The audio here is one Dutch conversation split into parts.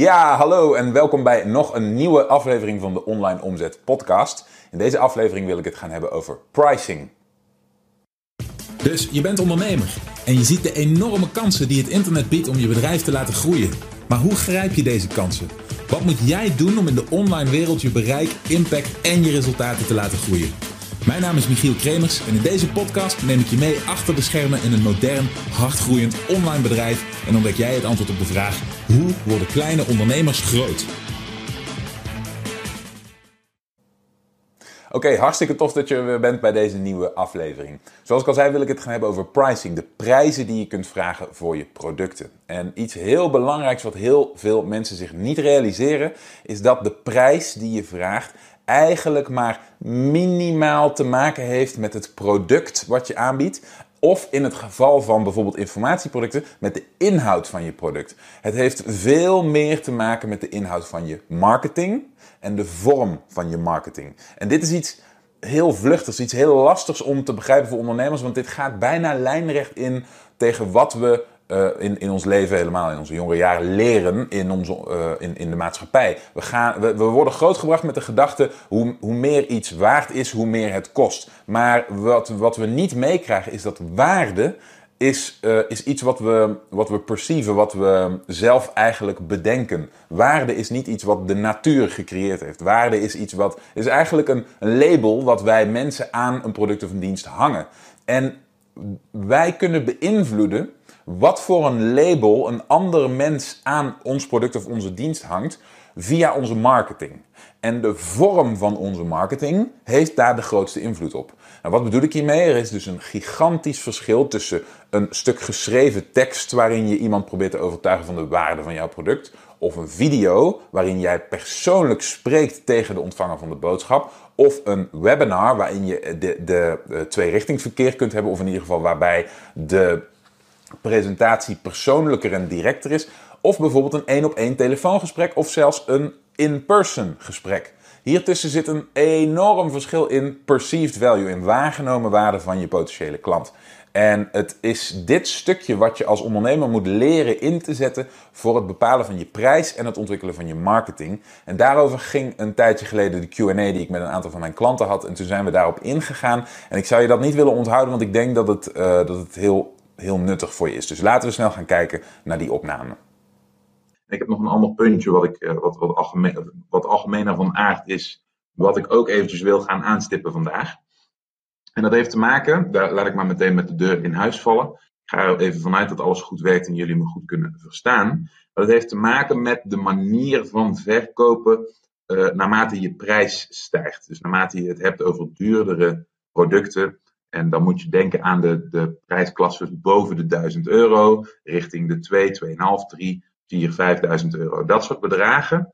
Ja, hallo en welkom bij nog een nieuwe aflevering van de Online Omzet Podcast. In deze aflevering wil ik het gaan hebben over pricing. Dus je bent ondernemer en je ziet de enorme kansen die het internet biedt om je bedrijf te laten groeien. Maar hoe grijp je deze kansen? Wat moet jij doen om in de online wereld je bereik, impact en je resultaten te laten groeien? Mijn naam is Michiel Kremers en in deze podcast neem ik je mee achter de schermen in een modern, hardgroeiend online bedrijf en ontdek jij het antwoord op de vraag: hoe worden kleine ondernemers groot? Oké, hartstikke tof dat je weer bent bij deze nieuwe aflevering. Zoals ik al zei wil ik het gaan hebben over pricing, de prijzen die je kunt vragen voor je producten. En iets heel belangrijks wat heel veel mensen zich niet realiseren, is dat de prijs die je vraagt eigenlijk maar minimaal te maken heeft met het product wat je aanbiedt. Of in het geval van bijvoorbeeld informatieproducten, met de inhoud van je product. Het heeft veel meer te maken met de inhoud van je marketing en de vorm van je marketing. En dit is iets heel vluchtigs, iets heel lastigs om te begrijpen voor ondernemers, want dit gaat bijna lijnrecht in tegen wat we uh, in, in ons leven, helemaal in onze jongere jaren, leren in, onze, uh, in, in de maatschappij. We, gaan, we, we worden grootgebracht met de gedachte: hoe, hoe meer iets waard is, hoe meer het kost. Maar wat, wat we niet meekrijgen is dat waarde is, uh, is iets wat we, wat we perceiven, wat we zelf eigenlijk bedenken. Waarde is niet iets wat de natuur gecreëerd heeft. Waarde is iets wat is eigenlijk een, een label wat wij mensen aan een product of een dienst hangen. En wij kunnen beïnvloeden wat voor een label een andere mens aan ons product of onze dienst hangt via onze marketing. En de vorm van onze marketing heeft daar de grootste invloed op. Nou, wat bedoel ik hiermee? Er is dus een gigantisch verschil tussen een stuk geschreven tekst waarin je iemand probeert te overtuigen van de waarde van jouw product, of een video waarin jij persoonlijk spreekt tegen de ontvanger van de boodschap, of een webinar waarin je de, de, de tweerichtingsverkeer kunt hebben, of in ieder geval waarbij de presentatie persoonlijker en directer is. Of bijvoorbeeld een één op één telefoongesprek of zelfs een in-person gesprek. Hiertussen zit een enorm verschil in perceived value, in waargenomen waarde van je potentiële klant. En het is dit stukje wat je als ondernemer moet leren in te zetten voor het bepalen van je prijs en het ontwikkelen van je marketing. En daarover ging een tijdje geleden de QA die ik met een aantal van mijn klanten had. En toen zijn we daarop ingegaan. En ik zou je dat niet willen onthouden, want ik denk dat het, uh, dat het heel heel nuttig voor je is. Dus laten we snel gaan kijken naar die opname. Ik heb nog een ander puntje wat, ik, eh, wat, wat, algemeen, wat algemener van aard is, wat ik ook eventjes wil gaan aanstippen vandaag. En dat heeft te maken, daar laat ik maar meteen met de deur in huis vallen. Ik ga er even vanuit dat alles goed werkt en jullie me goed kunnen verstaan. Dat heeft te maken met de manier van verkopen uh, naarmate je prijs stijgt. Dus naarmate je het hebt over duurdere producten, en dan moet je denken aan de, de prijsklasses boven de 1000 euro, richting de 2, 2,5, 3, 4, 5000 euro. Dat soort bedragen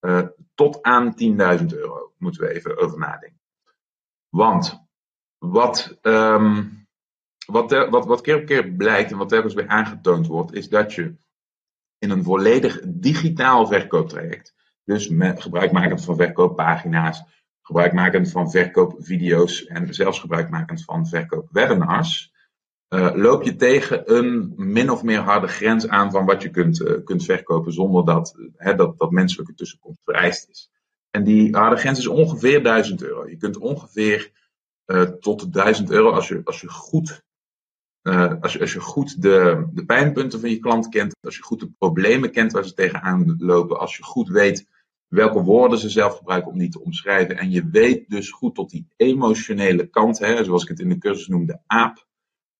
uh, tot aan 10.000 euro moeten we even over nadenken. Want wat, um, wat, wat, wat keer op keer blijkt en wat telkens weer aangetoond wordt, is dat je in een volledig digitaal verkooptraject, dus met gebruikmakend van verkooppagina's, gebruikmakend van verkoopvideo's en zelfs gebruikmakend van verkoopwebinars, uh, loop je tegen een min of meer harde grens aan van wat je kunt, uh, kunt verkopen zonder dat, hè, dat, dat menselijke tussenkomst vereist is. En die harde grens is ongeveer 1000 euro. Je kunt ongeveer uh, tot 1000 euro als je, als je goed, als je, als je goed de, de pijnpunten van je klant kent, als je goed de problemen kent waar ze tegenaan lopen, als je goed weet welke woorden ze zelf gebruiken om die te omschrijven. En je weet dus goed tot die emotionele kant, hè, zoals ik het in de cursus noemde, aap,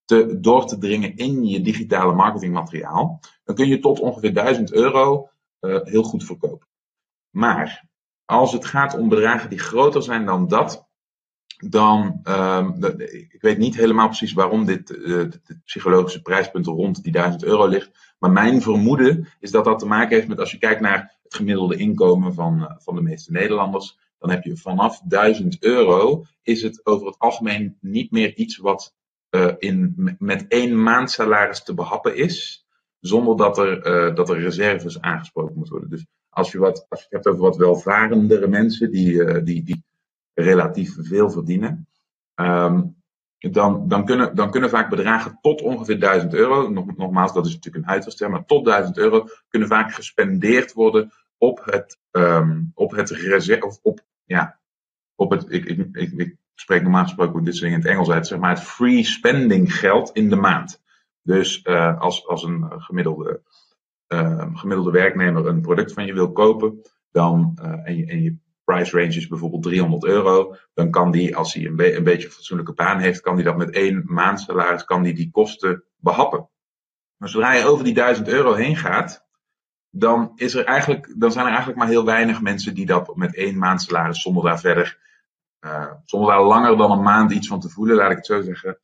te, door te dringen in je digitale marketingmateriaal. Dan kun je tot ongeveer 1000 euro uh, heel goed verkopen. Maar als het gaat om bedragen die groter zijn dan dat, dan, um, ik weet niet helemaal precies waarom dit het psychologische prijspunt rond die 1000 euro ligt. Maar mijn vermoeden is dat dat te maken heeft met als je kijkt naar het gemiddelde inkomen van, uh, van de meeste Nederlanders. Dan heb je vanaf 1000 euro is het over het algemeen niet meer iets wat uh, in, met één maand salaris te behappen is. Zonder dat er, dat er reserves aangesproken moeten worden. Dus als je, wat, als je hebt over wat welvarendere mensen die, die, die relatief veel verdienen. Um, dan, dan, kunnen, dan kunnen vaak bedragen tot ongeveer 1000 euro, nog, nogmaals, dat is natuurlijk een uiterste, maar tot 1000 euro kunnen vaak gespendeerd worden op het, um, op het reserve, of op, ja, op het, ik, ik, ik, spreek normaal gesproken dit soort in het Engels uit, zeg maar het free spending geld in de maand. Dus uh, als, als een gemiddelde, uh, gemiddelde werknemer een product van je wil kopen, dan, uh, en, je, en je price range is bijvoorbeeld 300 euro, dan kan die, als hij een, be een beetje een fatsoenlijke baan heeft, kan die dat met één maandsalaris, kan die die kosten behappen. Maar zodra je over die 1000 euro heen gaat, dan, is er eigenlijk, dan zijn er eigenlijk maar heel weinig mensen die dat met één maandsalaris, zonder daar verder, uh, zonder daar langer dan een maand iets van te voelen, laat ik het zo zeggen,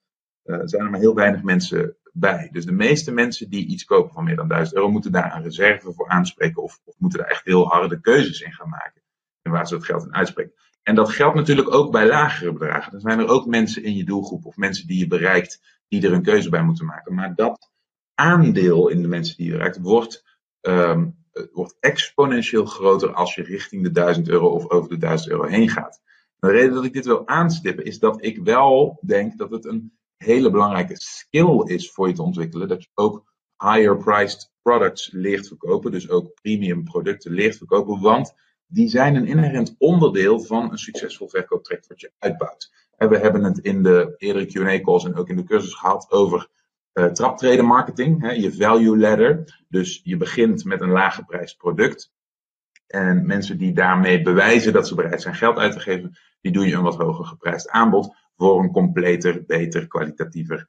uh, zijn er maar heel weinig mensen bij. Dus de meeste mensen die iets kopen van meer dan 1000 euro, moeten daar een reserve voor aanspreken of, of moeten daar echt heel harde keuzes in gaan maken en waar ze dat geld in uitspreken. En dat geldt natuurlijk ook bij lagere bedragen. Dan zijn er ook mensen in je doelgroep of mensen die je bereikt, die er een keuze bij moeten maken. Maar dat aandeel in de mensen die je bereikt wordt, um, wordt exponentieel groter als je richting de 1000 euro of over de 1000 euro heen gaat. De reden dat ik dit wil aanstippen is dat ik wel denk dat het een hele belangrijke skill is voor je te ontwikkelen. Dat je ook higher priced products leert verkopen, dus ook premium producten leert verkopen. Want die zijn een inherent onderdeel van een succesvol verkooptraject wat je uitbouwt. En we hebben het in de eerdere Q&A-calls en ook in de cursus gehad over uh, traptreden marketing, hè, je value ladder. Dus je begint met een lage prijs product. En mensen die daarmee bewijzen dat ze bereid zijn geld uit te geven, die doe je een wat hoger geprijsd aanbod voor een completer, beter, kwalitatiever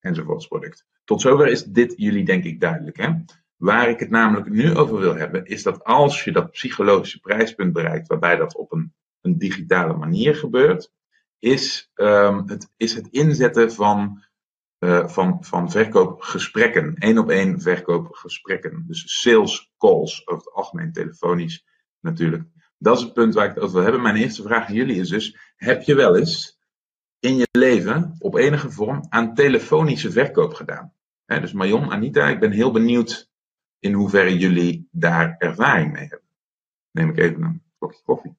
enzovoorts product. Tot zover is dit jullie denk ik duidelijk. Hè? Waar ik het namelijk nu over wil hebben, is dat als je dat psychologische prijspunt bereikt, waarbij dat op een, een digitale manier gebeurt, is, um, het, is het inzetten van, uh, van, van verkoopgesprekken, één op één verkoopgesprekken. Dus sales calls, over het algemeen telefonisch natuurlijk. Dat is het punt waar ik het over wil hebben. Mijn eerste vraag aan jullie is dus, heb je wel eens in je leven op enige vorm aan telefonische verkoop gedaan? Dus Marion, Anita, ik ben heel benieuwd in hoeverre jullie daar ervaring mee hebben. Neem ik even een slokje koffie.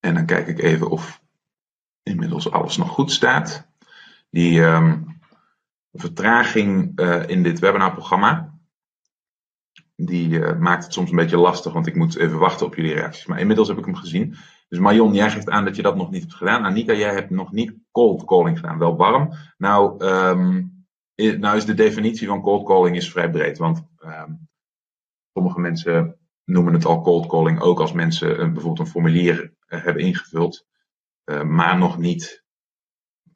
En dan kijk ik even of inmiddels alles nog goed staat. Die um, vertraging uh, in dit webinarprogramma, die uh, maakt het soms een beetje lastig, want ik moet even wachten op jullie reacties. Maar inmiddels heb ik hem gezien. Dus Marion, jij geeft aan dat je dat nog niet hebt gedaan. Anita, jij hebt nog niet cold calling gedaan, wel warm. Nou, um, nou is de definitie van cold calling is vrij breed, want um, sommige mensen noemen het al cold calling ook als mensen bijvoorbeeld een formulier uh, hebben ingevuld, uh, maar nog niet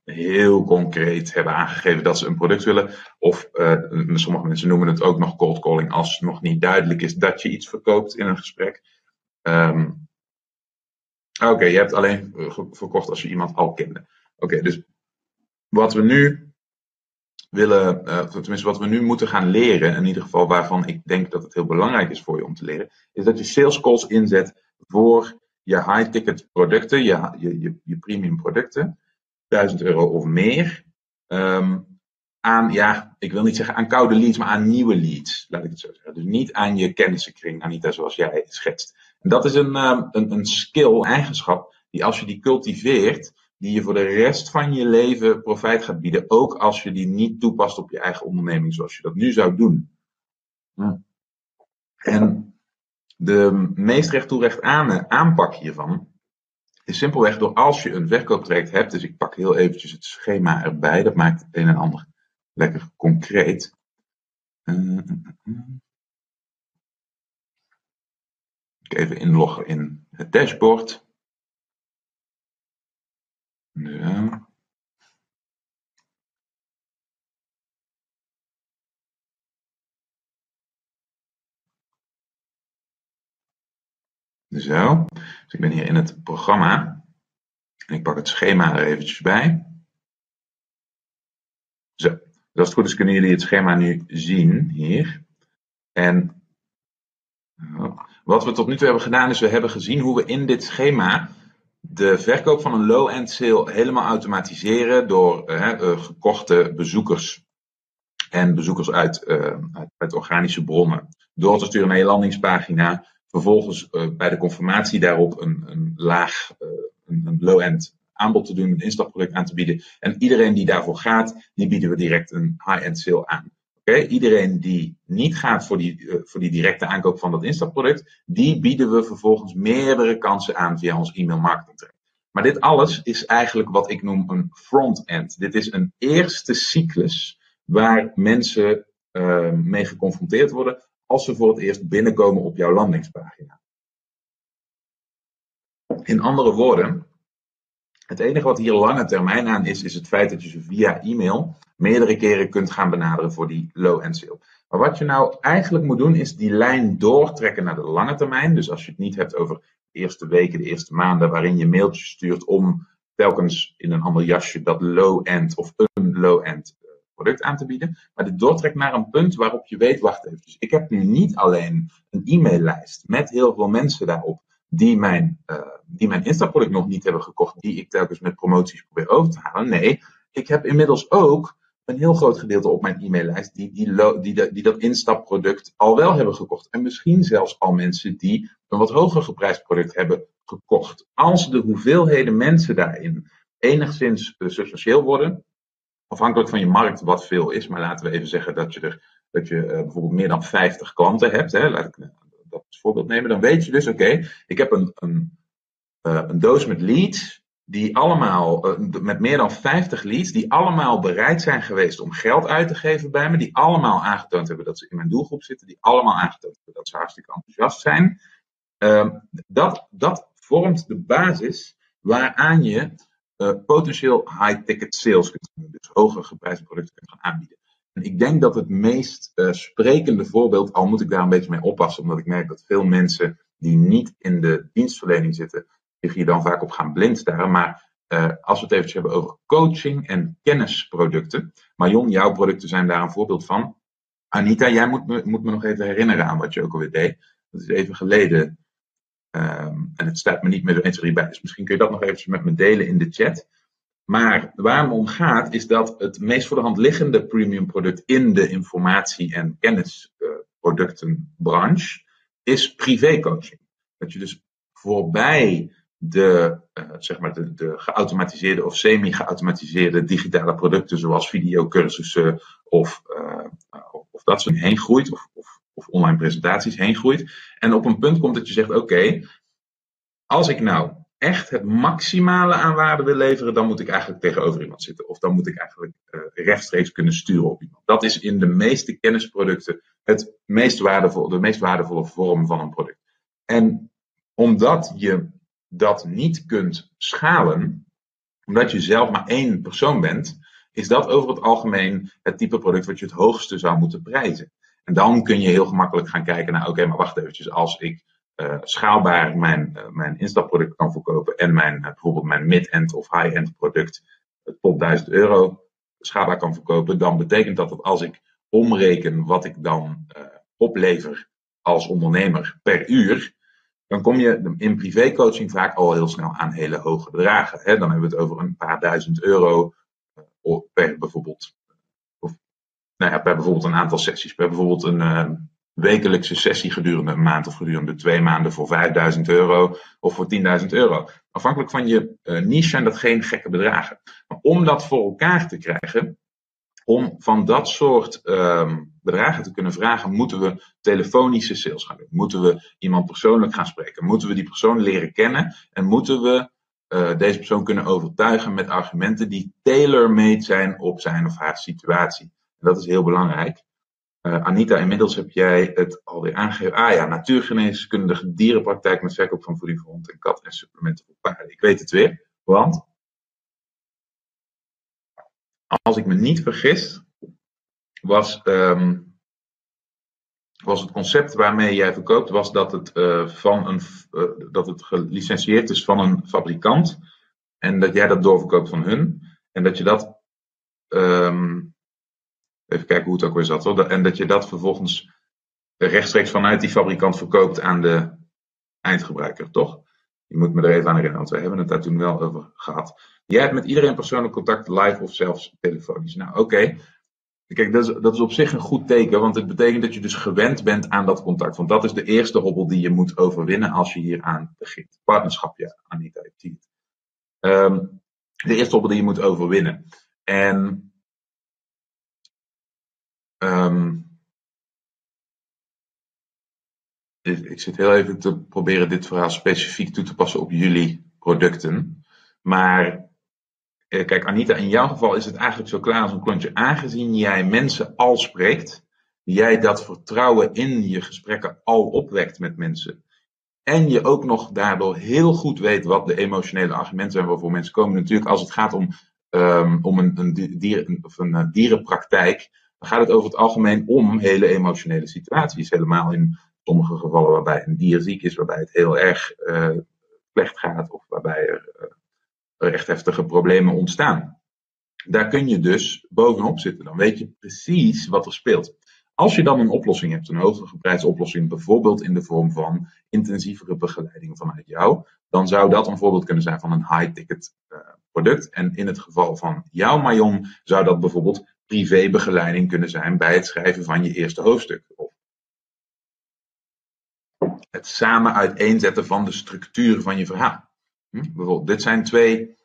heel concreet hebben aangegeven dat ze een product willen. Of uh, sommige mensen noemen het ook nog cold calling als nog niet duidelijk is dat je iets verkoopt in een gesprek. Um, Oké, okay, je hebt alleen verkocht als je iemand al kende. Oké, dus wat we nu willen, uh, tenminste wat we nu moeten gaan leren, in ieder geval waarvan ik denk dat het heel belangrijk is voor je om te leren, is dat je sales calls inzet voor je high-ticket producten, je, je, je, premium producten, 1000 euro of meer, um, aan, ja, ik wil niet zeggen aan koude leads, maar aan nieuwe leads, laat ik het zo zeggen. Dus niet aan je kennissenkring, Anita, zoals jij schetst. Dat is een, um, een, een skill, eigenschap, die als je die cultiveert, die je voor de rest van je leven profijt gaat bieden, ook als je die niet toepast op je eigen onderneming zoals je dat nu zou doen. En de meest recht toe recht aan aanpak hiervan is simpelweg door als je een verkooptraject hebt, dus ik pak heel eventjes het schema erbij, dat maakt het een en ander lekker concreet. Uh, ik even inloggen in het dashboard. Zo, dus ik ben hier in het programma. En ik pak het schema er eventjes bij. Zo, dus als het goed is kunnen jullie het schema nu zien hier. En wat we tot nu toe hebben gedaan is we hebben gezien hoe we in dit schema de verkoop van een low-end sale helemaal automatiseren door uh, gekochte bezoekers en bezoekers uit, uh, uit, organische bronnen. door te sturen naar je landingspagina. Vervolgens bij de confirmatie daarop een, een laag, een, een low-end aanbod te doen, een instapproduct aan te bieden. En iedereen die daarvoor gaat, die bieden we direct een high-end sale aan. Iedereen die niet gaat voor die, uh, voor die directe aankoop van dat instapproduct, die bieden we vervolgens meerdere kansen aan via ons e-mail marketing. Maar dit alles is eigenlijk wat ik noem een front-end. Dit is een eerste cyclus waar mensen uh, mee geconfronteerd worden als ze voor het eerst binnenkomen op jouw landingspagina. In andere woorden, het enige wat hier lange termijn aan is, is het feit dat je ze via e-mail meerdere keren kunt gaan benaderen voor die low-end sale. Maar wat je nou eigenlijk moet doen, is die lijn doortrekken naar de lange termijn. Dus als je het niet hebt over de eerste weken, de eerste maanden, waarin je mailtjes stuurt om telkens in een ander jasje dat low-end of een low-end eh, product aan te bieden. Maar dit doortrekt naar een punt waarop je weet, wacht even, ik heb nu niet alleen een e-maillijst met heel veel mensen daarop die mijn, uh, die mijn Insta-product nog niet hebben gekocht, die ik telkens met promoties probeer over te halen. Nee, ik heb inmiddels ook een heel groot gedeelte op mijn e-maillijst die, die, die, die dat instapproduct al wel hebben gekocht. En misschien zelfs al mensen die een wat hoger geprijsd product hebben gekocht. Als de hoeveelheden mensen daarin enigszins uh, substantieel worden, afhankelijk van je markt wat veel is, maar laten we even zeggen dat je er dat je uh, bijvoorbeeld meer dan 50 klanten hebt, hè, laat ik dat als voorbeeld nemen, dan weet je dus, oké, ik heb een, een, een doos met leads die allemaal, uh, met meer dan 50 leads, die allemaal bereid zijn geweest om geld uit te geven bij me, die allemaal aangetoond hebben dat ze in mijn doelgroep zitten, die allemaal aangetoond hebben dat ze hartstikke enthousiast zijn. Uh, dat, dat vormt de basis waaraan je uh, potentieel high-ticket sales kunt doen, dus hoger geprijsde producten kunt gaan aanbieden. En ik denk dat het meest uh, sprekende voorbeeld, al moet ik daar een beetje mee oppassen, omdat ik merk dat veel mensen die niet in de dienstverlening zitten, hier dan vaak op gaan blind staren. Maar uh, als we het eventjes hebben over coaching en kennisproducten. Marion, jouw producten zijn daar een voorbeeld van. Anita, jij moet me, moet me nog even herinneren aan wat je ook alweer deed. Dat is even geleden. Um, en het staat me niet meer zo 1, 2, 3 bij. Dus misschien kun je dat nog eventjes met me delen in de chat. Maar waar het om gaat, is dat het meest voor de hand liggende premium product in de informatie- en kennisproductenbranche is privécoaching. Dat je dus voorbij de, uh, zeg maar de, de geautomatiseerde of semi-geautomatiseerde digitale producten, zoals videocursussen of, uh, of dat soort heen groeit, of, of, of, online presentaties heen groeit. En op een punt komt dat je zegt: Oké, als ik nou echt het maximale aan waarde wil leveren, dan moet ik eigenlijk tegenover iemand zitten. Of dan moet ik eigenlijk uh, rechtstreeks kunnen sturen op iemand. Dat is in de meeste kennisproducten het meest waardevolle, de meest waardevolle vorm van een product. En omdat je dat niet kunt schalen, omdat je zelf maar één persoon bent, is dat over het algemeen het type product wat je het hoogste zou moeten prijzen. En dan kun je heel gemakkelijk gaan kijken naar, oké, maar wacht eventjes, als ik uh, schaalbaar mijn, uh, mijn instapproduct kan verkopen en mijn, uh, bijvoorbeeld mijn mid-end of high-end product tot 1000 euro schaalbaar kan verkopen, dan betekent dat dat als ik omreken wat ik dan oplever als ondernemer per uur, dan kom je in privécoaching vaak al heel snel aan hele hoge bedragen. Hè? Dan hebben we het over een paar duizend euro per bijvoorbeeld, of, nou ja, per bijvoorbeeld een aantal sessies, per bijvoorbeeld een wekelijkse sessie gedurende een maand of gedurende twee maanden voor 5000 euro of voor 10.000 euro. Afhankelijk van je uh, niche zijn dat geen gekke bedragen. Maar om dat voor elkaar te krijgen, om van dat soort um, bedragen te kunnen vragen, moeten we telefonische sales gaan doen. Moeten we iemand persoonlijk gaan spreken. Moeten we die persoon leren kennen. En moeten we uh, deze persoon kunnen overtuigen met argumenten die tailor-made zijn op zijn of haar situatie. En dat is heel belangrijk. Uh, Anita, inmiddels heb jij het alweer aangegeven. Ah ja, natuurgeneeskundige dierenpraktijk met verkoop van voeding voor hond en kat en supplementen voor paarden. Ik weet het weer, want als ik me niet vergis, was, um, was het concept waarmee jij verkoopt, was dat het, uh, van een, uh, dat het gelicentieerd is van een fabrikant en dat jij dat doorverkoopt van hun en dat je dat um, Even kijken hoe het ook weer zat. Hoor. En dat je dat vervolgens rechtstreeks vanuit die fabrikant verkoopt aan de eindgebruiker, toch? Je moet me er even aan herinneren, want we hebben het daar toen wel over gehad. Jij hebt met iedereen persoonlijk contact, live of zelfs telefonisch. Nou, oké. Kijk, dat is, dat is op zich een goed teken, want het betekent dat je dus gewend bent aan dat contact. Want dat is de eerste hobbel die je moet overwinnen als je hier aan begint. Partnerschap, ja, Anita, het. Ehm, de eerste hobbel die je moet overwinnen. En um, ik zit heel even te proberen dit verhaal specifiek toe te passen op jullie producten. Maar eh, kijk, Anita, in jouw geval is het eigenlijk zo klaar als een klontje. Aangezien jij mensen al spreekt, jij dat vertrouwen in je gesprekken al opwekt met mensen. En je ook nog daardoor heel goed weet wat de emotionele argumenten zijn waarvoor mensen komen. Natuurlijk, als het gaat om, um, om een, een, of een uh, dierenpraktijk, dan gaat het over het algemeen om hele emotionele situaties. Helemaal in sommige gevallen waarbij een dier ziek is, waarbij het heel erg uh, slecht gaat, of waarbij er uh, echt heftige problemen ontstaan. Daar kun je dus bovenop zitten. Dan weet je precies wat er speelt. Als je dan een oplossing hebt, een hogere geprijsde oplossing, bijvoorbeeld in de vorm van intensievere begeleiding vanuit jou, dan zou dat een voorbeeld kunnen zijn van een high-ticket uh, product. En in het geval van jouw Mayon zou dat bijvoorbeeld privébegeleiding kunnen zijn bij het schrijven van je eerste hoofdstuk. Of het samen uiteenzetten van de structuur van je verhaal. Hm? Bijvoorbeeld, dit zijn twee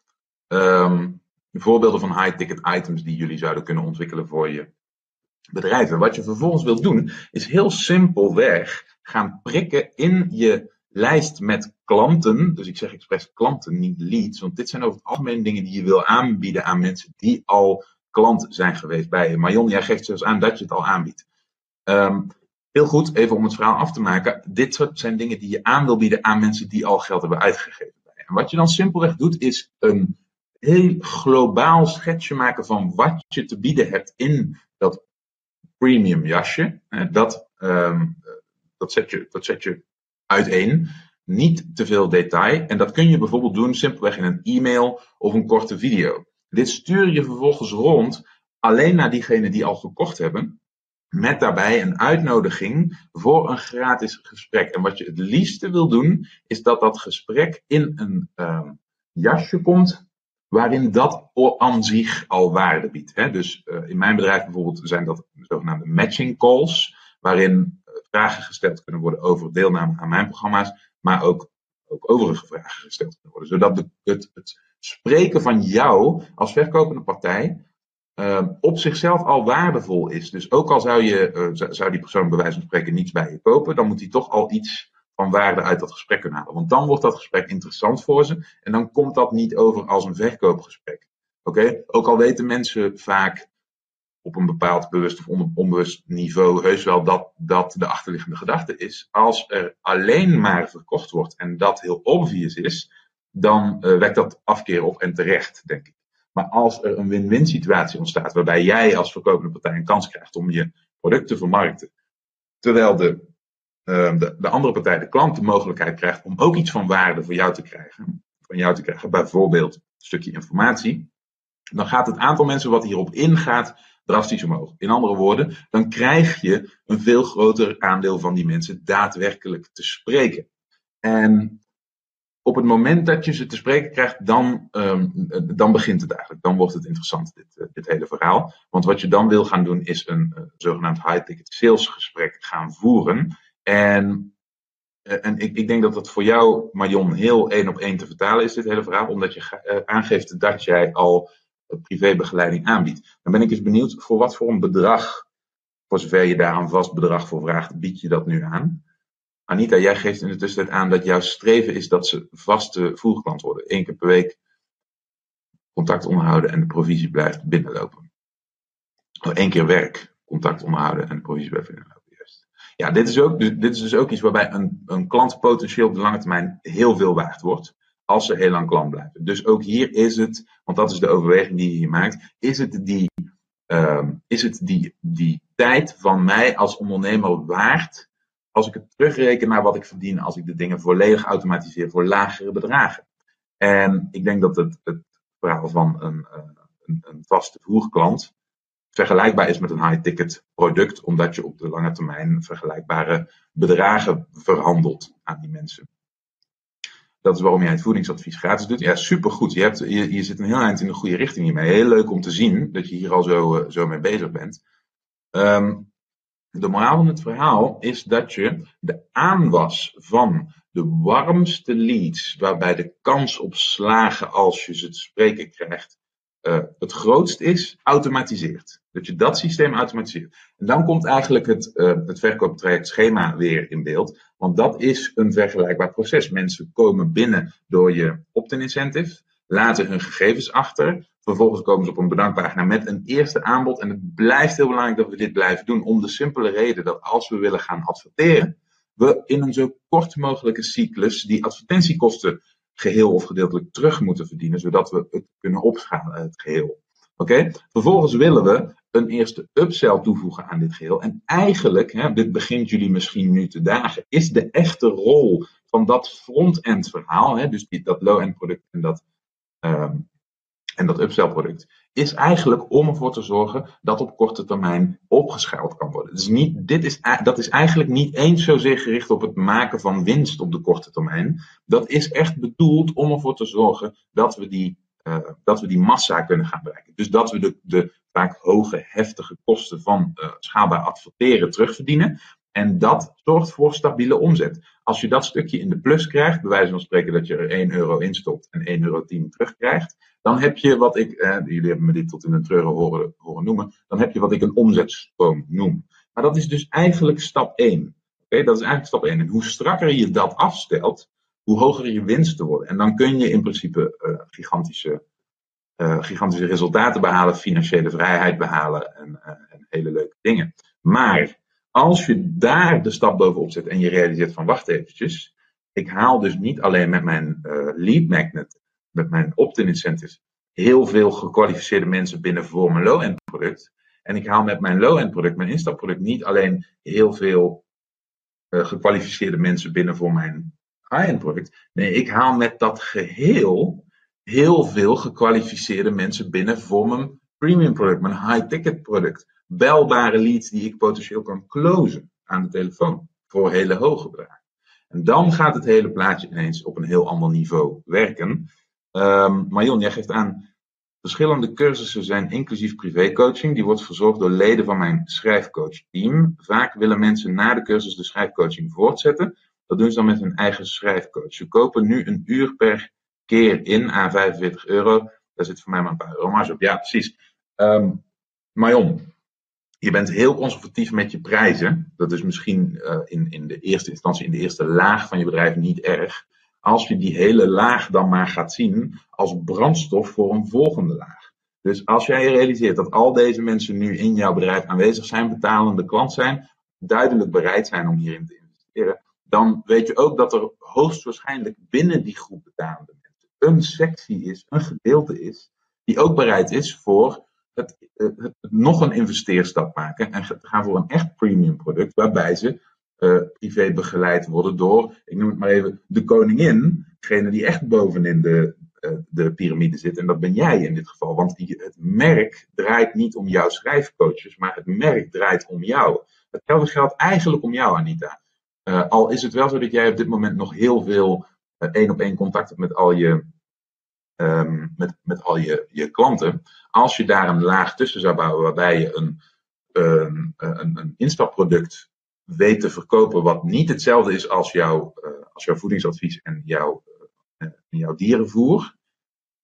um, voorbeelden van high-ticket items die jullie zouden kunnen ontwikkelen voor je bedrijf. En wat je vervolgens wilt doen, is heel simpelweg gaan prikken in je lijst met klanten. Dus ik zeg expres klanten, niet leads. Want dit zijn over het algemeen dingen die je wil aanbieden aan mensen die al klant zijn geweest bij je. Marion, jij geeft zelfs aan dat je het al aanbiedt. Um, heel goed, even om het verhaal af te maken. Dit zijn dingen die je aan wil bieden aan mensen die al geld hebben uitgegeven. En wat je dan simpelweg doet, is een heel globaal schetsje maken van wat je te bieden hebt in dat premium jasje. Dat, um, dat, zet, je, dat zet je uiteen. Niet te veel detail. En dat kun je bijvoorbeeld doen simpelweg in een e-mail of een korte video. Dit stuur je vervolgens rond alleen naar diegenen die al gekocht hebben. Met daarbij een uitnodiging voor een gratis gesprek. En wat je het liefste wil doen, is dat dat gesprek in een um, jasje komt waarin dat aan zich al waarde biedt. Hè? Dus uh, in mijn bedrijf bijvoorbeeld zijn dat zogenaamde matching calls, waarin uh, vragen gesteld kunnen worden over deelname aan mijn programma's, maar ook, ook overige vragen gesteld kunnen worden. Zodat het, het spreken van jou als verkopende partij uh, op zichzelf al waardevol is. Dus ook al zou, je, uh, zou die persoon bij wijze van spreken niets bij je kopen, dan moet hij toch al iets van waarde uit dat gesprek kunnen halen. Want dan wordt dat gesprek interessant voor ze en dan komt dat niet over als een verkoopgesprek. Oké? Ook al weten mensen vaak op een bepaald bewust of onbewust niveau heus wel dat dat de achterliggende gedachte is. Als er alleen maar verkocht wordt en dat heel obvious is, dan uh, wekt dat afkeer op en terecht, denk ik. Maar als er een win-win situatie ontstaat, waarbij jij als verkopende partij een kans krijgt om je product te vermarkten, terwijl de, uh, de, de, andere partij, de klant, de mogelijkheid krijgt om ook iets van waarde voor jou te krijgen, van jou te krijgen, bijvoorbeeld een stukje informatie, dan gaat het aantal mensen wat hierop ingaat drastisch omhoog. In andere woorden, dan krijg je een veel groter aandeel van die mensen daadwerkelijk te spreken. En op het moment dat je ze te spreken krijgt, dan, um, dan begint het eigenlijk. Dan wordt het interessant, dit, uh, dit hele verhaal. Want wat je dan wil gaan doen, is een uh, zogenaamd high-ticket salesgesprek gaan voeren. En, uh, en ik, ik, denk dat dat voor jou, Marion, heel één op één te vertalen is, dit hele verhaal. Omdat je aangeeft dat jij al privébegeleiding aanbiedt. Dan ben ik eens benieuwd voor wat voor een bedrag, voor zover je daar een vast bedrag voor vraagt, bied je dat nu aan? Anita, jij geeft in de tussentijd aan dat jouw streven is dat ze vaste voerklant worden. Eén keer per week contact onderhouden en de provisie blijft binnenlopen. Of één keer werk, contact onderhouden en de provisie blijft binnenlopen. Ja, dit is, ook, dit is dus ook iets waarbij een, een klant potentieel op de lange termijn heel veel waard wordt. Als ze heel lang klant blijven. Dus ook hier is het, want dat is de overweging die je hier maakt, is het die, uh, is het die, die tijd van mij als ondernemer waard als ik het terugreken naar wat ik verdien als ik de dingen volledig automatiseer voor lagere bedragen. En ik denk dat het, het verhaal van een, eh, een, een vaste voerklant vergelijkbaar is met een high-ticket product, omdat je op de lange termijn vergelijkbare bedragen verhandelt aan die mensen. Dat is waarom jij het voedingsadvies gratis doet. Ja, supergoed. Je, hebt, je, zit een heel eind in de goede richting hiermee. Heel leuk om te zien dat je hier al zo, uh, zo mee bezig bent. Ehm, de moraal van het verhaal is dat je de aanwas van de warmste leads, waarbij de kans op slagen als je ze te spreken krijgt, uh, het grootst is, automatiseert. Dat je dat systeem automatiseert. En dan komt eigenlijk het, uh, het verkooptraject schema weer in beeld. Want dat is een vergelijkbaar proces. Mensen komen binnen door je opt-in incentive, laten hun gegevens achter. Vervolgens komen ze op een bedankpagina met een eerste aanbod. En het blijft heel belangrijk dat we dit blijven doen. Om de simpele reden dat als we willen gaan adverteren, we in een zo kort mogelijke cyclus die advertentiekosten geheel of gedeeltelijk terug moeten verdienen, zodat we het kunnen opschalen, het geheel. Oké? Vervolgens willen we een eerste upsell toevoegen aan dit geheel. En eigenlijk, hè, dit begint jullie misschien nu te dagen, is de echte rol van dat front-end verhaal, hè, dus die, dat low-end product en dat, um, en dat upsell product, is eigenlijk om ervoor te zorgen dat op korte termijn opgeschaald kan worden. Dus niet, dit is, dat is eigenlijk niet eens zozeer gericht op het maken van winst op de korte termijn. Dat is echt bedoeld om ervoor te zorgen dat we die, uh, dat we die massa kunnen gaan bereiken. Dus dat we de, de vaak hoge, heftige kosten van uh, schaalbaar adverteren terugverdienen. En dat zorgt voor stabiele omzet. Als je dat stukje in de plus krijgt, bij wijze van spreken dat je er 1 euro instopt en 1,10 euro terugkrijgt, dan heb je wat ik, eh, jullie hebben me dit tot in een treuren horen, horen noemen, dan heb je wat ik een omzetstroom noem. Maar dat is dus eigenlijk stap 1. Oké, dat is eigenlijk stap 1. En hoe strakker je dat afstelt, hoe hoger je winsten worden. En dan kun je in principe uh, gigantische, uh, gigantische resultaten behalen, financiële vrijheid behalen en, uh, en hele leuke dingen. Maar als je daar de stap bovenop zet en je realiseert van wacht eventjes, ik haal dus niet alleen met mijn lead magnet met mijn opt-in incentives heel veel gekwalificeerde mensen binnen voor mijn low-end product. En ik haal met mijn low-end product, mijn instapproduct, niet alleen heel veel uh, gekwalificeerde mensen binnen voor mijn high-end product. Nee, ik haal met dat geheel heel veel gekwalificeerde mensen binnen voor mijn premium product, mijn high-ticket product. Belbare leads die ik potentieel kan closen aan de telefoon voor hele hoge bedragen. En dan gaat het hele plaatje ineens op een heel ander niveau werken. Um, jij geeft aan, verschillende cursussen zijn inclusief privécoaching. Die wordt verzorgd door leden van mijn schrijfcoach-team. Vaak willen mensen na de cursus de schrijfcoaching voortzetten. Dat doen ze dan met hun eigen schrijfcoach. Ze kopen nu een uur per keer in aan 45 euro. Daar zit voor mij maar een paar euro op. Ja, precies. Um, je bent heel conservatief met je prijzen. Dat is misschien uh, in, in de eerste instantie, in de eerste laag van je bedrijf niet erg als je die hele laag dan maar gaat zien als brandstof voor een volgende laag. Dus als jij realiseert dat al deze mensen nu in jouw bedrijf aanwezig zijn, betalende klant zijn, duidelijk bereid zijn om hierin te investeren, dan weet je ook dat er hoogstwaarschijnlijk binnen die groep betalende mensen een sectie is, een gedeelte is, die ook bereid is voor het, het, nog een investeerstap maken en gaan voor een echt premium product, waarbij ze uh, privé begeleid worden door, ik noem het maar even, de koningin. Degene die echt bovenin de, uh, de piramide zit. En dat ben jij in dit geval. Want het merk draait niet om jouw schrijfcoaches, maar het merk draait om jou. Hetzelfde geldt eigenlijk om jou, Anita. Al is het wel zo dat jij op dit moment nog heel veel één op één contact hebt met al je, um, met, met al je, je klanten. Als je daar een laag tussen zou bouwen waarbij je een, um, een, een instapproduct weet te verkopen wat niet hetzelfde is als, jouw, uh, als jouw voedingsadvies en jouw, uh, en jouw dierenvoer.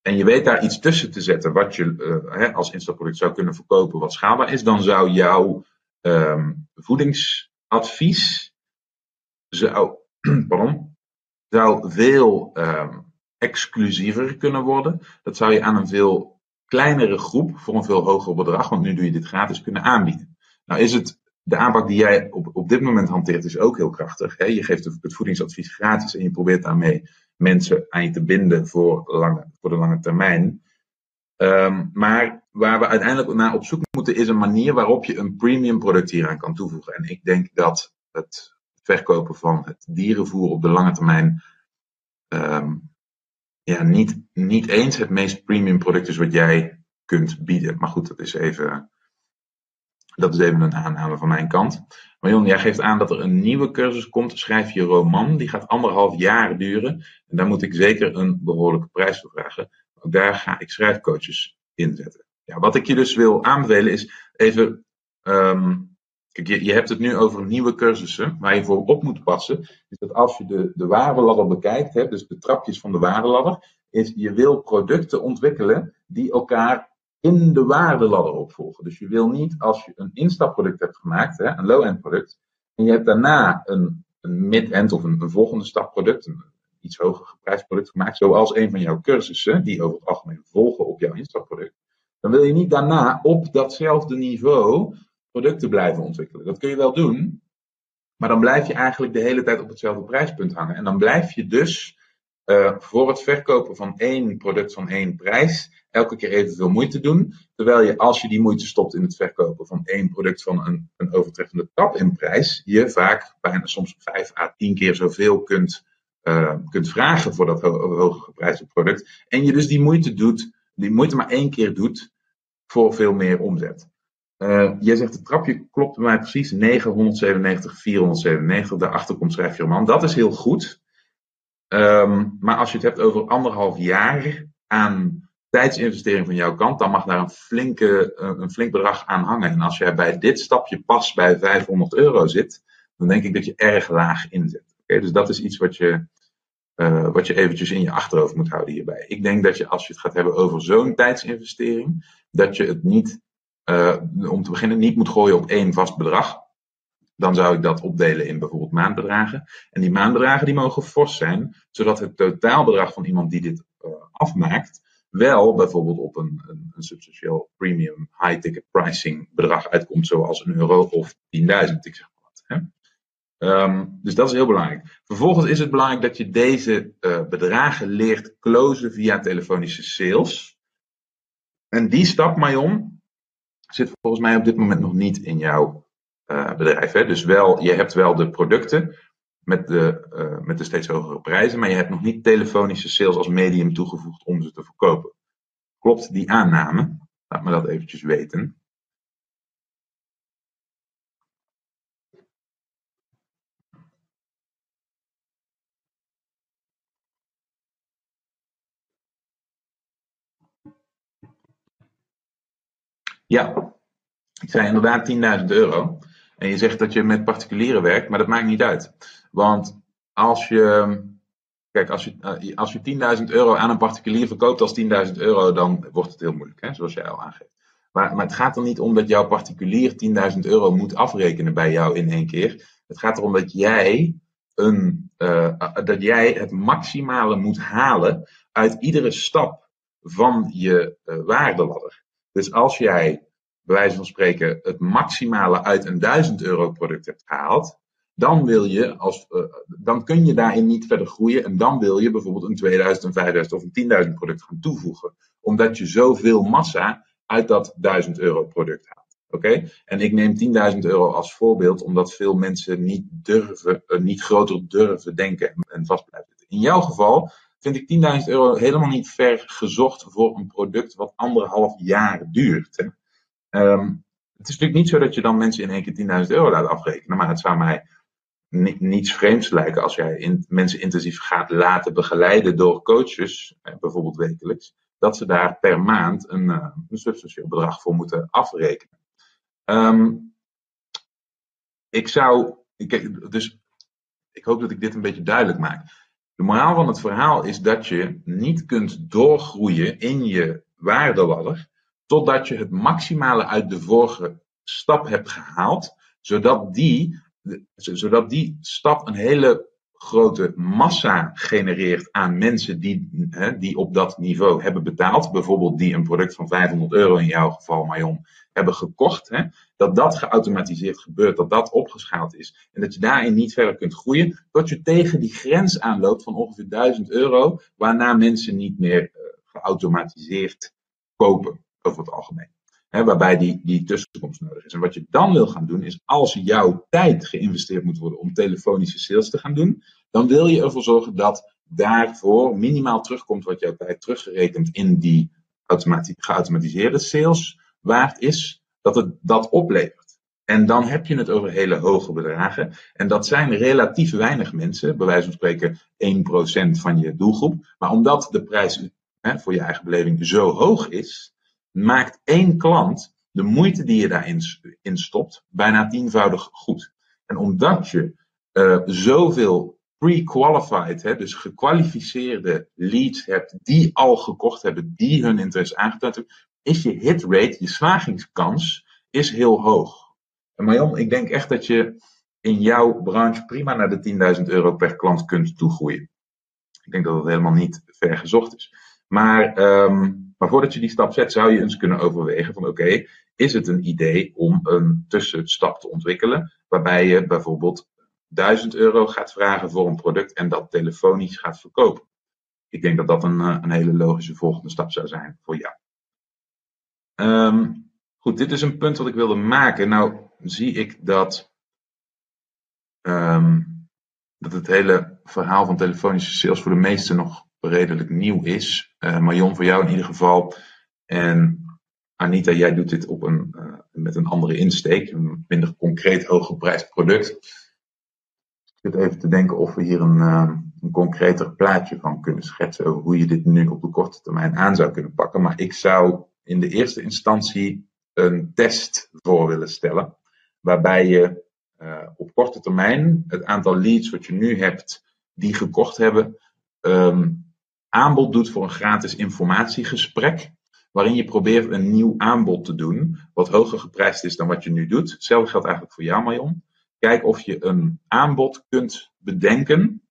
En je weet daar iets tussen te zetten wat je uh, hè, als instapproduct zou kunnen verkopen wat schaalbaar is, dan zou jouw um, voedingsadvies zou, pardon, zou veel exclusiever kunnen worden. Dat zou je aan een veel kleinere groep voor een veel hoger bedrag, want nu doe je dit gratis, kunnen aanbieden. Nou is het de aanpak die jij op, op dit moment hanteert is ook heel krachtig. Hè? Je geeft het voedingsadvies gratis en je probeert daarmee mensen aan je te binden voor, lange, voor de lange termijn. Um, maar waar we uiteindelijk naar op zoek moeten is een manier waarop je een premium product hieraan kan toevoegen. En ik denk dat het verkopen van het dierenvoer op de lange termijn um, ja, niet, niet eens het meest premium product is wat jij kunt bieden. Maar goed, dat is even dat is even een aanname van mijn kant. Marion, jij geeft aan dat er een nieuwe cursus komt. Schrijf je roman. Die gaat anderhalf jaar duren. En daar moet ik zeker een behoorlijke prijs voor vragen. Ook daar ga ik schrijfcoaches inzetten. Ja, wat ik je dus wil aanbevelen is even ehm, je, hebt het nu over nieuwe cursussen. Waar je voor op moet passen, is dat als je de, de waardeladder bekijkt, hè, dus de trapjes van de waardeladder, is je wil producten ontwikkelen die elkaar in de waardeladder opvolgen. Dus je wil niet, als je een instapproduct hebt gemaakt, hè, een low-end product, en je hebt daarna een, een mid-end of een, een volgende stapproduct, een iets hoger geprijsd product gemaakt, zoals een van jouw cursussen, die over het algemeen volgen op jouw instapproduct, dan wil je niet daarna op datzelfde niveau producten blijven ontwikkelen. Dat kun je wel doen, maar dan blijf je eigenlijk de hele tijd op hetzelfde prijspunt hangen. En dan blijf je dus uh, voor het verkopen van één product van één prijs elke keer evenveel moeite doen. Terwijl je, als je die moeite stopt in het verkopen van één product van een, een overtreffende trap in prijs, je vaak bijna soms vijf à tien keer zoveel kunt, uh, kunt vragen voor dat ho hoger geprijsde product. En je dus die moeite doet, die moeite maar één keer doet voor veel meer omzet. Uh, jij zegt het trapje klopt bij mij precies 997, 497. Daarachter komt schrijf je man. Dat is heel goed. Um, maar als je het hebt over anderhalf jaar aan tijdsinvestering van jouw kant, dan mag daar een, flinke, een flink bedrag aan hangen. En als jij bij dit stapje pas bij 500 euro zit, dan denk ik dat je erg laag inzet. Okay, dus dat is iets wat je, uh, wat je eventjes in je achterhoofd moet houden hierbij. Ik denk dat je als je het gaat hebben over zo'n tijdsinvestering, dat je het niet, uh, om te beginnen, niet moet gooien op één vast bedrag. Dan zou ik dat opdelen in bijvoorbeeld maandbedragen. En die maandbedragen die mogen fors zijn, zodat het totaalbedrag van iemand die dit uh, afmaakt, wel bijvoorbeeld op een, een, een substantieel premium high-ticket pricing bedrag uitkomt, zoals een euro of 10.000, ik zeg maar wat. Hè? Um, dus dat is heel belangrijk. Vervolgens is het belangrijk dat je deze uh, bedragen leert closen via telefonische sales. En die stap, Mayon, zit volgens mij op dit moment nog niet in jouw uh, bedrijf. Hè? Dus wel, je hebt wel de producten met de, uh, met de steeds hogere prijzen, maar je hebt nog niet telefonische sales als medium toegevoegd om ze te verkopen. Klopt die aanname? Laat me dat eventjes weten. Ja, ik zei inderdaad 10.000 euro. En je zegt dat je met particulieren werkt, maar dat maakt niet uit. Want als je, kijk, als je, als je 10.000 euro aan een particulier verkoopt als 10.000 euro, dan wordt het heel moeilijk, hè, zoals jij al aangeeft. Maar, maar het gaat er niet om dat jouw particulier 10.000 euro moet afrekenen bij jou in één keer. Het gaat erom dat jij, een, uh, dat jij het maximale moet halen uit iedere stap van je uh, waardeladder. Dus als jij bij wijze van spreken het maximale uit een 1000 euro product hebt gehaald, dan wil je als, uh, dan kun je daarin niet verder groeien en dan wil je bijvoorbeeld een 2000, een 5000 of een 10.000 product gaan toevoegen, omdat je zoveel massa uit dat 1000 euro product haalt. Oké? En ik neem 10.000 euro als voorbeeld, omdat veel mensen niet durven, uh, niet groter durven denken en vast blijven. In jouw geval vind ik 10.000 euro helemaal niet ver gezocht voor een product wat anderhalf jaar duurt. Hè? Um, het is natuurlijk niet zo dat je dan mensen in één keer 10.000 euro laat afrekenen, maar het zou mij niets vreemds lijken als jij in, mensen intensief gaat laten begeleiden door coaches, bijvoorbeeld wekelijks, dat ze daar per maand een, uh, een substantieel bedrag voor moeten afrekenen. Um, ik zou, ik, dus ik hoop dat ik dit een beetje duidelijk maak. De moraal van het verhaal is dat je niet kunt doorgroeien in je waardeladder totdat je het maximale uit de vorige stap hebt gehaald, zodat die, zodat die stap een hele grote massa genereert aan mensen die, hè, die op dat niveau hebben betaald. Bijvoorbeeld die een product van 500 euro in jouw geval, Marion, hebben gekocht. Hè, dat dat geautomatiseerd gebeurt, dat dat opgeschaald is. En dat je daarin niet verder kunt groeien, tot je tegen die grens aanloopt van ongeveer 1000 euro, waarna mensen niet meer uh, geautomatiseerd kopen over het algemeen. He, waarbij die, die tussenkomst nodig is. En wat je dan wil gaan doen, is als jouw tijd geïnvesteerd moet worden om telefonische sales te gaan doen, dan wil je ervoor zorgen dat daarvoor minimaal terugkomt wat jouw tijd teruggerekend in die geautomatiseerde sales waard is, dat het dat oplevert. En dan heb je het over hele hoge bedragen. En dat zijn relatief weinig mensen, bij wijze van spreken 1% van je doelgroep. Maar omdat de prijs hè, voor je eigen beleving zo hoog is, maakt één klant de moeite die je daarin in stopt bijna tienvoudig goed. En omdat je uh, zoveel pre-qualified, dus gekwalificeerde leads hebt die al gekocht hebben, die hun interesse aangetoond hebben, is je hit rate, je slagingskans, is heel hoog. En Marjon, ik denk echt dat je in jouw branche prima naar de 10.000 euro per klant kunt toegroeien. Ik denk dat dat helemaal niet ver gezocht is. Maar, um, maar voordat je die stap zet, zou je eens kunnen overwegen van oké, is het een idee om een tussenstap te ontwikkelen, waarbij je bijvoorbeeld 1000 euro gaat vragen voor een product en dat telefonisch gaat verkopen. Ik denk dat dat een, eh, een hele logische volgende stap zou zijn voor jou. Um, goed, dit is een punt wat ik wilde maken. Nou, zie ik dat, um, dat het hele verhaal van telefonische sales voor de meesten nog redelijk nieuw is. Uh, Marion, voor jou in ieder geval. En Anita, jij doet dit op een, uh, met een andere insteek, een minder concreet hooggeprijsd product. Ik zit even te denken of we hier een, uh, een concreter plaatje van kunnen schetsen over hoe je dit nu op de korte termijn aan zou kunnen pakken. Maar ik zou in de eerste instantie een test voor willen stellen waarbij je op korte termijn het aantal leads wat je nu hebt, die gekocht hebben, um, aanbod doet voor een gratis informatiegesprek. Waarin je probeert een nieuw aanbod te doen, wat hoger geprijsd is dan wat je nu doet. Hetzelfde geldt eigenlijk voor jou, Marion. Kijk of je een aanbod kunt bedenken.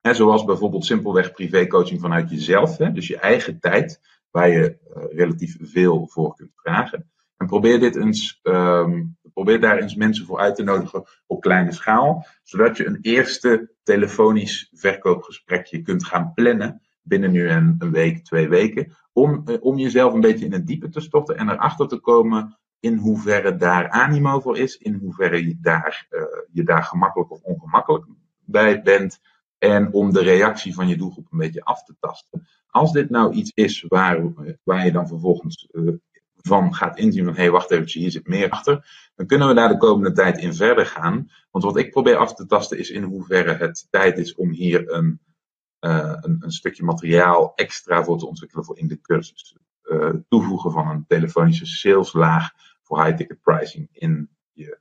Hè, zoals bijvoorbeeld simpelweg privécoaching vanuit jezelf. Hè, dus je eigen tijd, waar je uh, relatief veel voor kunt vragen. En probeer dit eens um, probeer daar eens mensen voor uit te nodigen op kleine schaal, zodat je een eerste telefonisch verkoopgesprekje kunt gaan plannen binnen nu een, een week, twee weken, om, eh, om jezelf een beetje in het diepe te storten en erachter te komen in hoeverre daar animo voor is, in hoeverre je daar, uh, je daar gemakkelijk of ongemakkelijk bij bent. En om de reactie van je doelgroep een beetje af te tasten. Als dit nou iets is waar, waar je dan vervolgens uh, van gaat inzien van hé, hey, wacht even, hier zit meer achter, dan kunnen we daar de komende tijd in verder gaan. Want wat ik probeer af te tasten is in hoeverre het tijd is om hier een, een, een, stukje materiaal extra voor te ontwikkelen voor in de cursus. Uh, toevoegen van een telefonische saleslaag voor high-ticket pricing in je,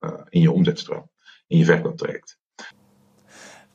uh, in je omzetstroom, in je verkooptraject.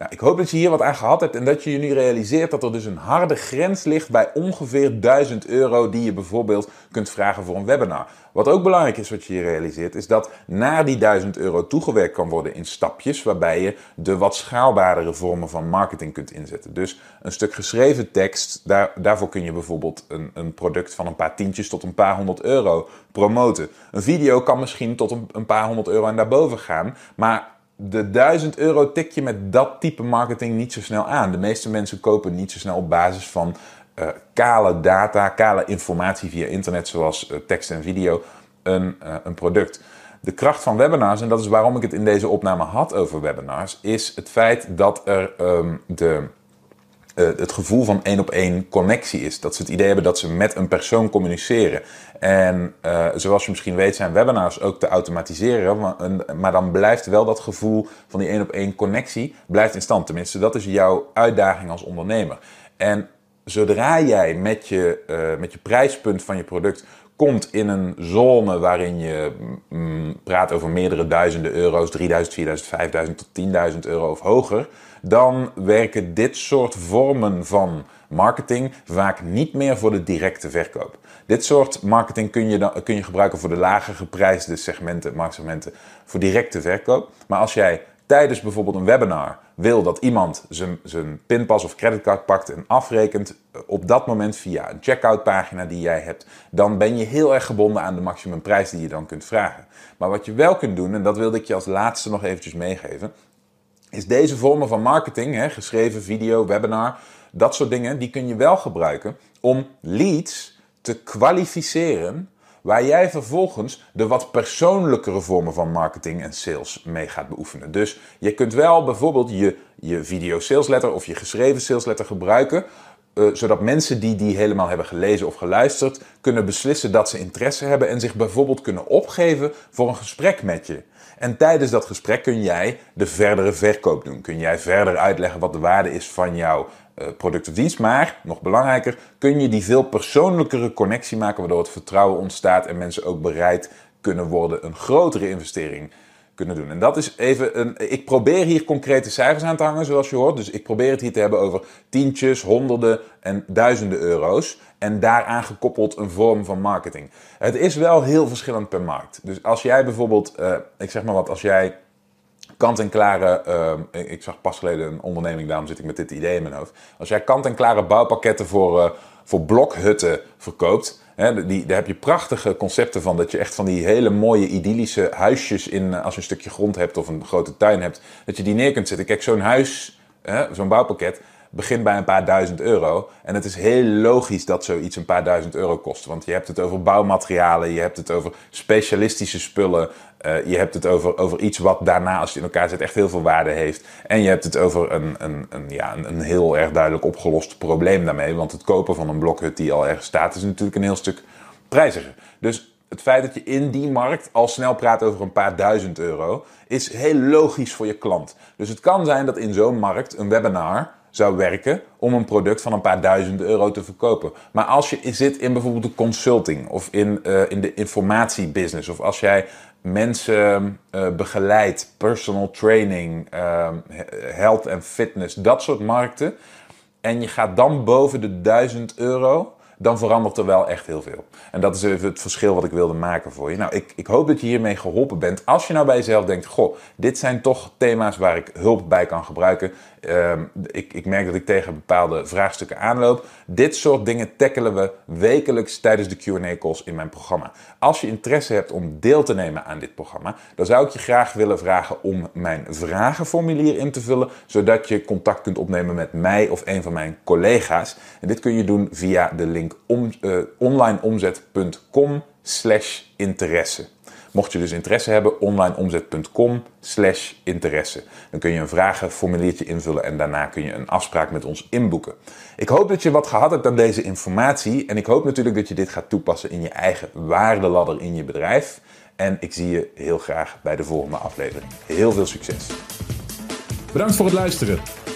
Nou, ik hoop dat je hier wat aan gehad hebt en dat je je nu realiseert dat er dus een harde grens ligt bij ongeveer 1000 euro die je bijvoorbeeld kunt vragen voor een webinar. Wat ook belangrijk is wat je hier realiseert is dat naar die 1000 euro toegewerkt kan worden in stapjes waarbij je de wat schaalbaardere vormen van marketing kunt inzetten. Dus een stuk geschreven tekst, daar, daarvoor kun je bijvoorbeeld een, een product van een paar tientjes tot een paar honderd euro promoten. Een video kan misschien tot een, een paar honderd euro en daarboven gaan, maar de 1000 euro tik je met dat type marketing niet zo snel aan. De meeste mensen kopen niet zo snel op basis van uh, kale data, kale informatie via internet, zoals uh, tekst en video, een, uh, een product. De kracht van webinars, en dat is waarom ik het in deze opname had over webinars, is het feit dat er um, de uh, het gevoel van één op één connectie is. Dat ze het idee hebben dat ze met een persoon communiceren. En uh, zoals je misschien weet zijn webinars ook te automatiseren. Maar, dan blijft wel dat gevoel van die één op één connectie blijft in stand. Tenminste, dat is jouw uitdaging als ondernemer. En zodra jij met je, uh, met je prijspunt van je product komt in een zone waarin je mm, praat over meerdere duizenden euro's, 3000, 4000, 5000 tot 10.000 euro of hoger, dan werken dit soort vormen van marketing vaak niet meer voor de directe verkoop. Dit soort marketing kun je, dan, kun je gebruiken voor de lager geprijsde segmenten, marktsegmenten, voor directe verkoop. Maar als jij tijdens bijvoorbeeld een webinar wil dat iemand zijn, zijn pinpas of creditcard pakt en afrekent op dat moment via een checkout pagina die jij hebt, dan ben je heel erg gebonden aan de maximumprijs die je dan kunt vragen. Maar wat je wel kunt doen, en dat wilde ik je als laatste nog eventjes meegeven, is deze vormen van marketing, hè, geschreven video, webinar, dat soort dingen, die kun je wel gebruiken om leads te kwalificeren waar jij vervolgens de wat persoonlijkere vormen van marketing en sales mee gaat beoefenen. Dus je kunt wel bijvoorbeeld je, je video salesletter of je geschreven salesletter gebruiken, uh, zodat mensen die die helemaal hebben gelezen of geluisterd, kunnen beslissen dat ze interesse hebben en zich bijvoorbeeld kunnen opgeven voor een gesprek met je. En tijdens dat gesprek kun jij de verdere verkoop doen. Kun jij verder uitleggen wat de waarde is van jouw product of dienst. Maar, nog belangrijker, kun je die veel persoonlijkere connectie maken, waardoor het vertrouwen ontstaat en mensen ook bereid kunnen worden een grotere investering kunnen doen. En dat is even een. Ik probeer hier concrete cijfers aan te hangen, zoals je hoort. Dus ik probeer het hier te hebben over tientjes, honderden en duizenden euro's. En daaraan gekoppeld een vorm van marketing. Het is wel heel verschillend per markt. Dus als jij bijvoorbeeld, uh, ik zeg maar wat, als jij kant-en-klare. Uh, ik zag pas geleden een onderneming, daarom zit ik met dit idee in mijn hoofd. Als jij kant-en-klare bouwpakketten voor, uh, voor blokhutten verkoopt die, daar heb je prachtige concepten van. Dat je echt van die hele mooie idyllische huisjes in, eh, als je een stukje grond hebt of een grote tuin hebt, dat je die neer kunt zetten. Kijk, zo'n huis, zo'n bouwpakket, begint bij een paar duizend euro. En het is heel logisch dat zoiets een paar duizend euro kost. Want je hebt het over bouwmaterialen, je hebt het over specialistische spullen. Uh, je hebt het over, over iets wat daarna, als je in elkaar zet, echt heel veel waarde heeft. En je hebt het over een, een, een, ja, een, een heel erg duidelijk opgelost probleem daarmee. Want het kopen van een blokhut die al ergens staat, is natuurlijk een heel stuk prijziger. Dus het feit dat je in die markt al snel praat over een paar duizend euro, is heel logisch voor je klant. Dus het kan zijn dat in zo'n markt een webinar zou werken om een product van een paar duizend euro te verkopen. Maar als je zit in bijvoorbeeld de consulting of in, uh, in de informatiebusiness of als jij mensen uh, begeleidt, personal training, uh, health en fitness, dat soort markten. En je gaat dan boven de 1000 euro, dan verandert er wel echt heel veel. En dat is even het verschil wat ik wilde maken voor je. Nou, ik, ik hoop dat je hiermee geholpen bent. Als je nou bij jezelf denkt, goh, dit zijn toch thema's waar ik hulp bij kan gebruiken. Uh, ik, ik merk dat ik tegen bepaalde vraagstukken aanloop. Dit soort dingen tackelen we wekelijks tijdens de Q&A-calls in mijn programma. Als je interesse hebt om deel te nemen aan dit programma, dan zou ik je graag willen vragen om mijn vragenformulier in te vullen, zodat je contact kunt opnemen met mij of een van mijn collega's. En dit kun je doen via de link om, uh, onlineomzet.com slash interesse. Mocht je dus interesse hebben, onlineomzet.com slash interesse. Dan kun je een vragenformuliertje invullen en daarna kun je een afspraak met ons inboeken. Ik hoop dat je wat gehad hebt aan deze informatie en ik hoop natuurlijk dat je dit gaat toepassen in je eigen waardeladder in je bedrijf. En ik zie je heel graag bij de volgende aflevering. Heel veel succes! Bedankt voor het luisteren.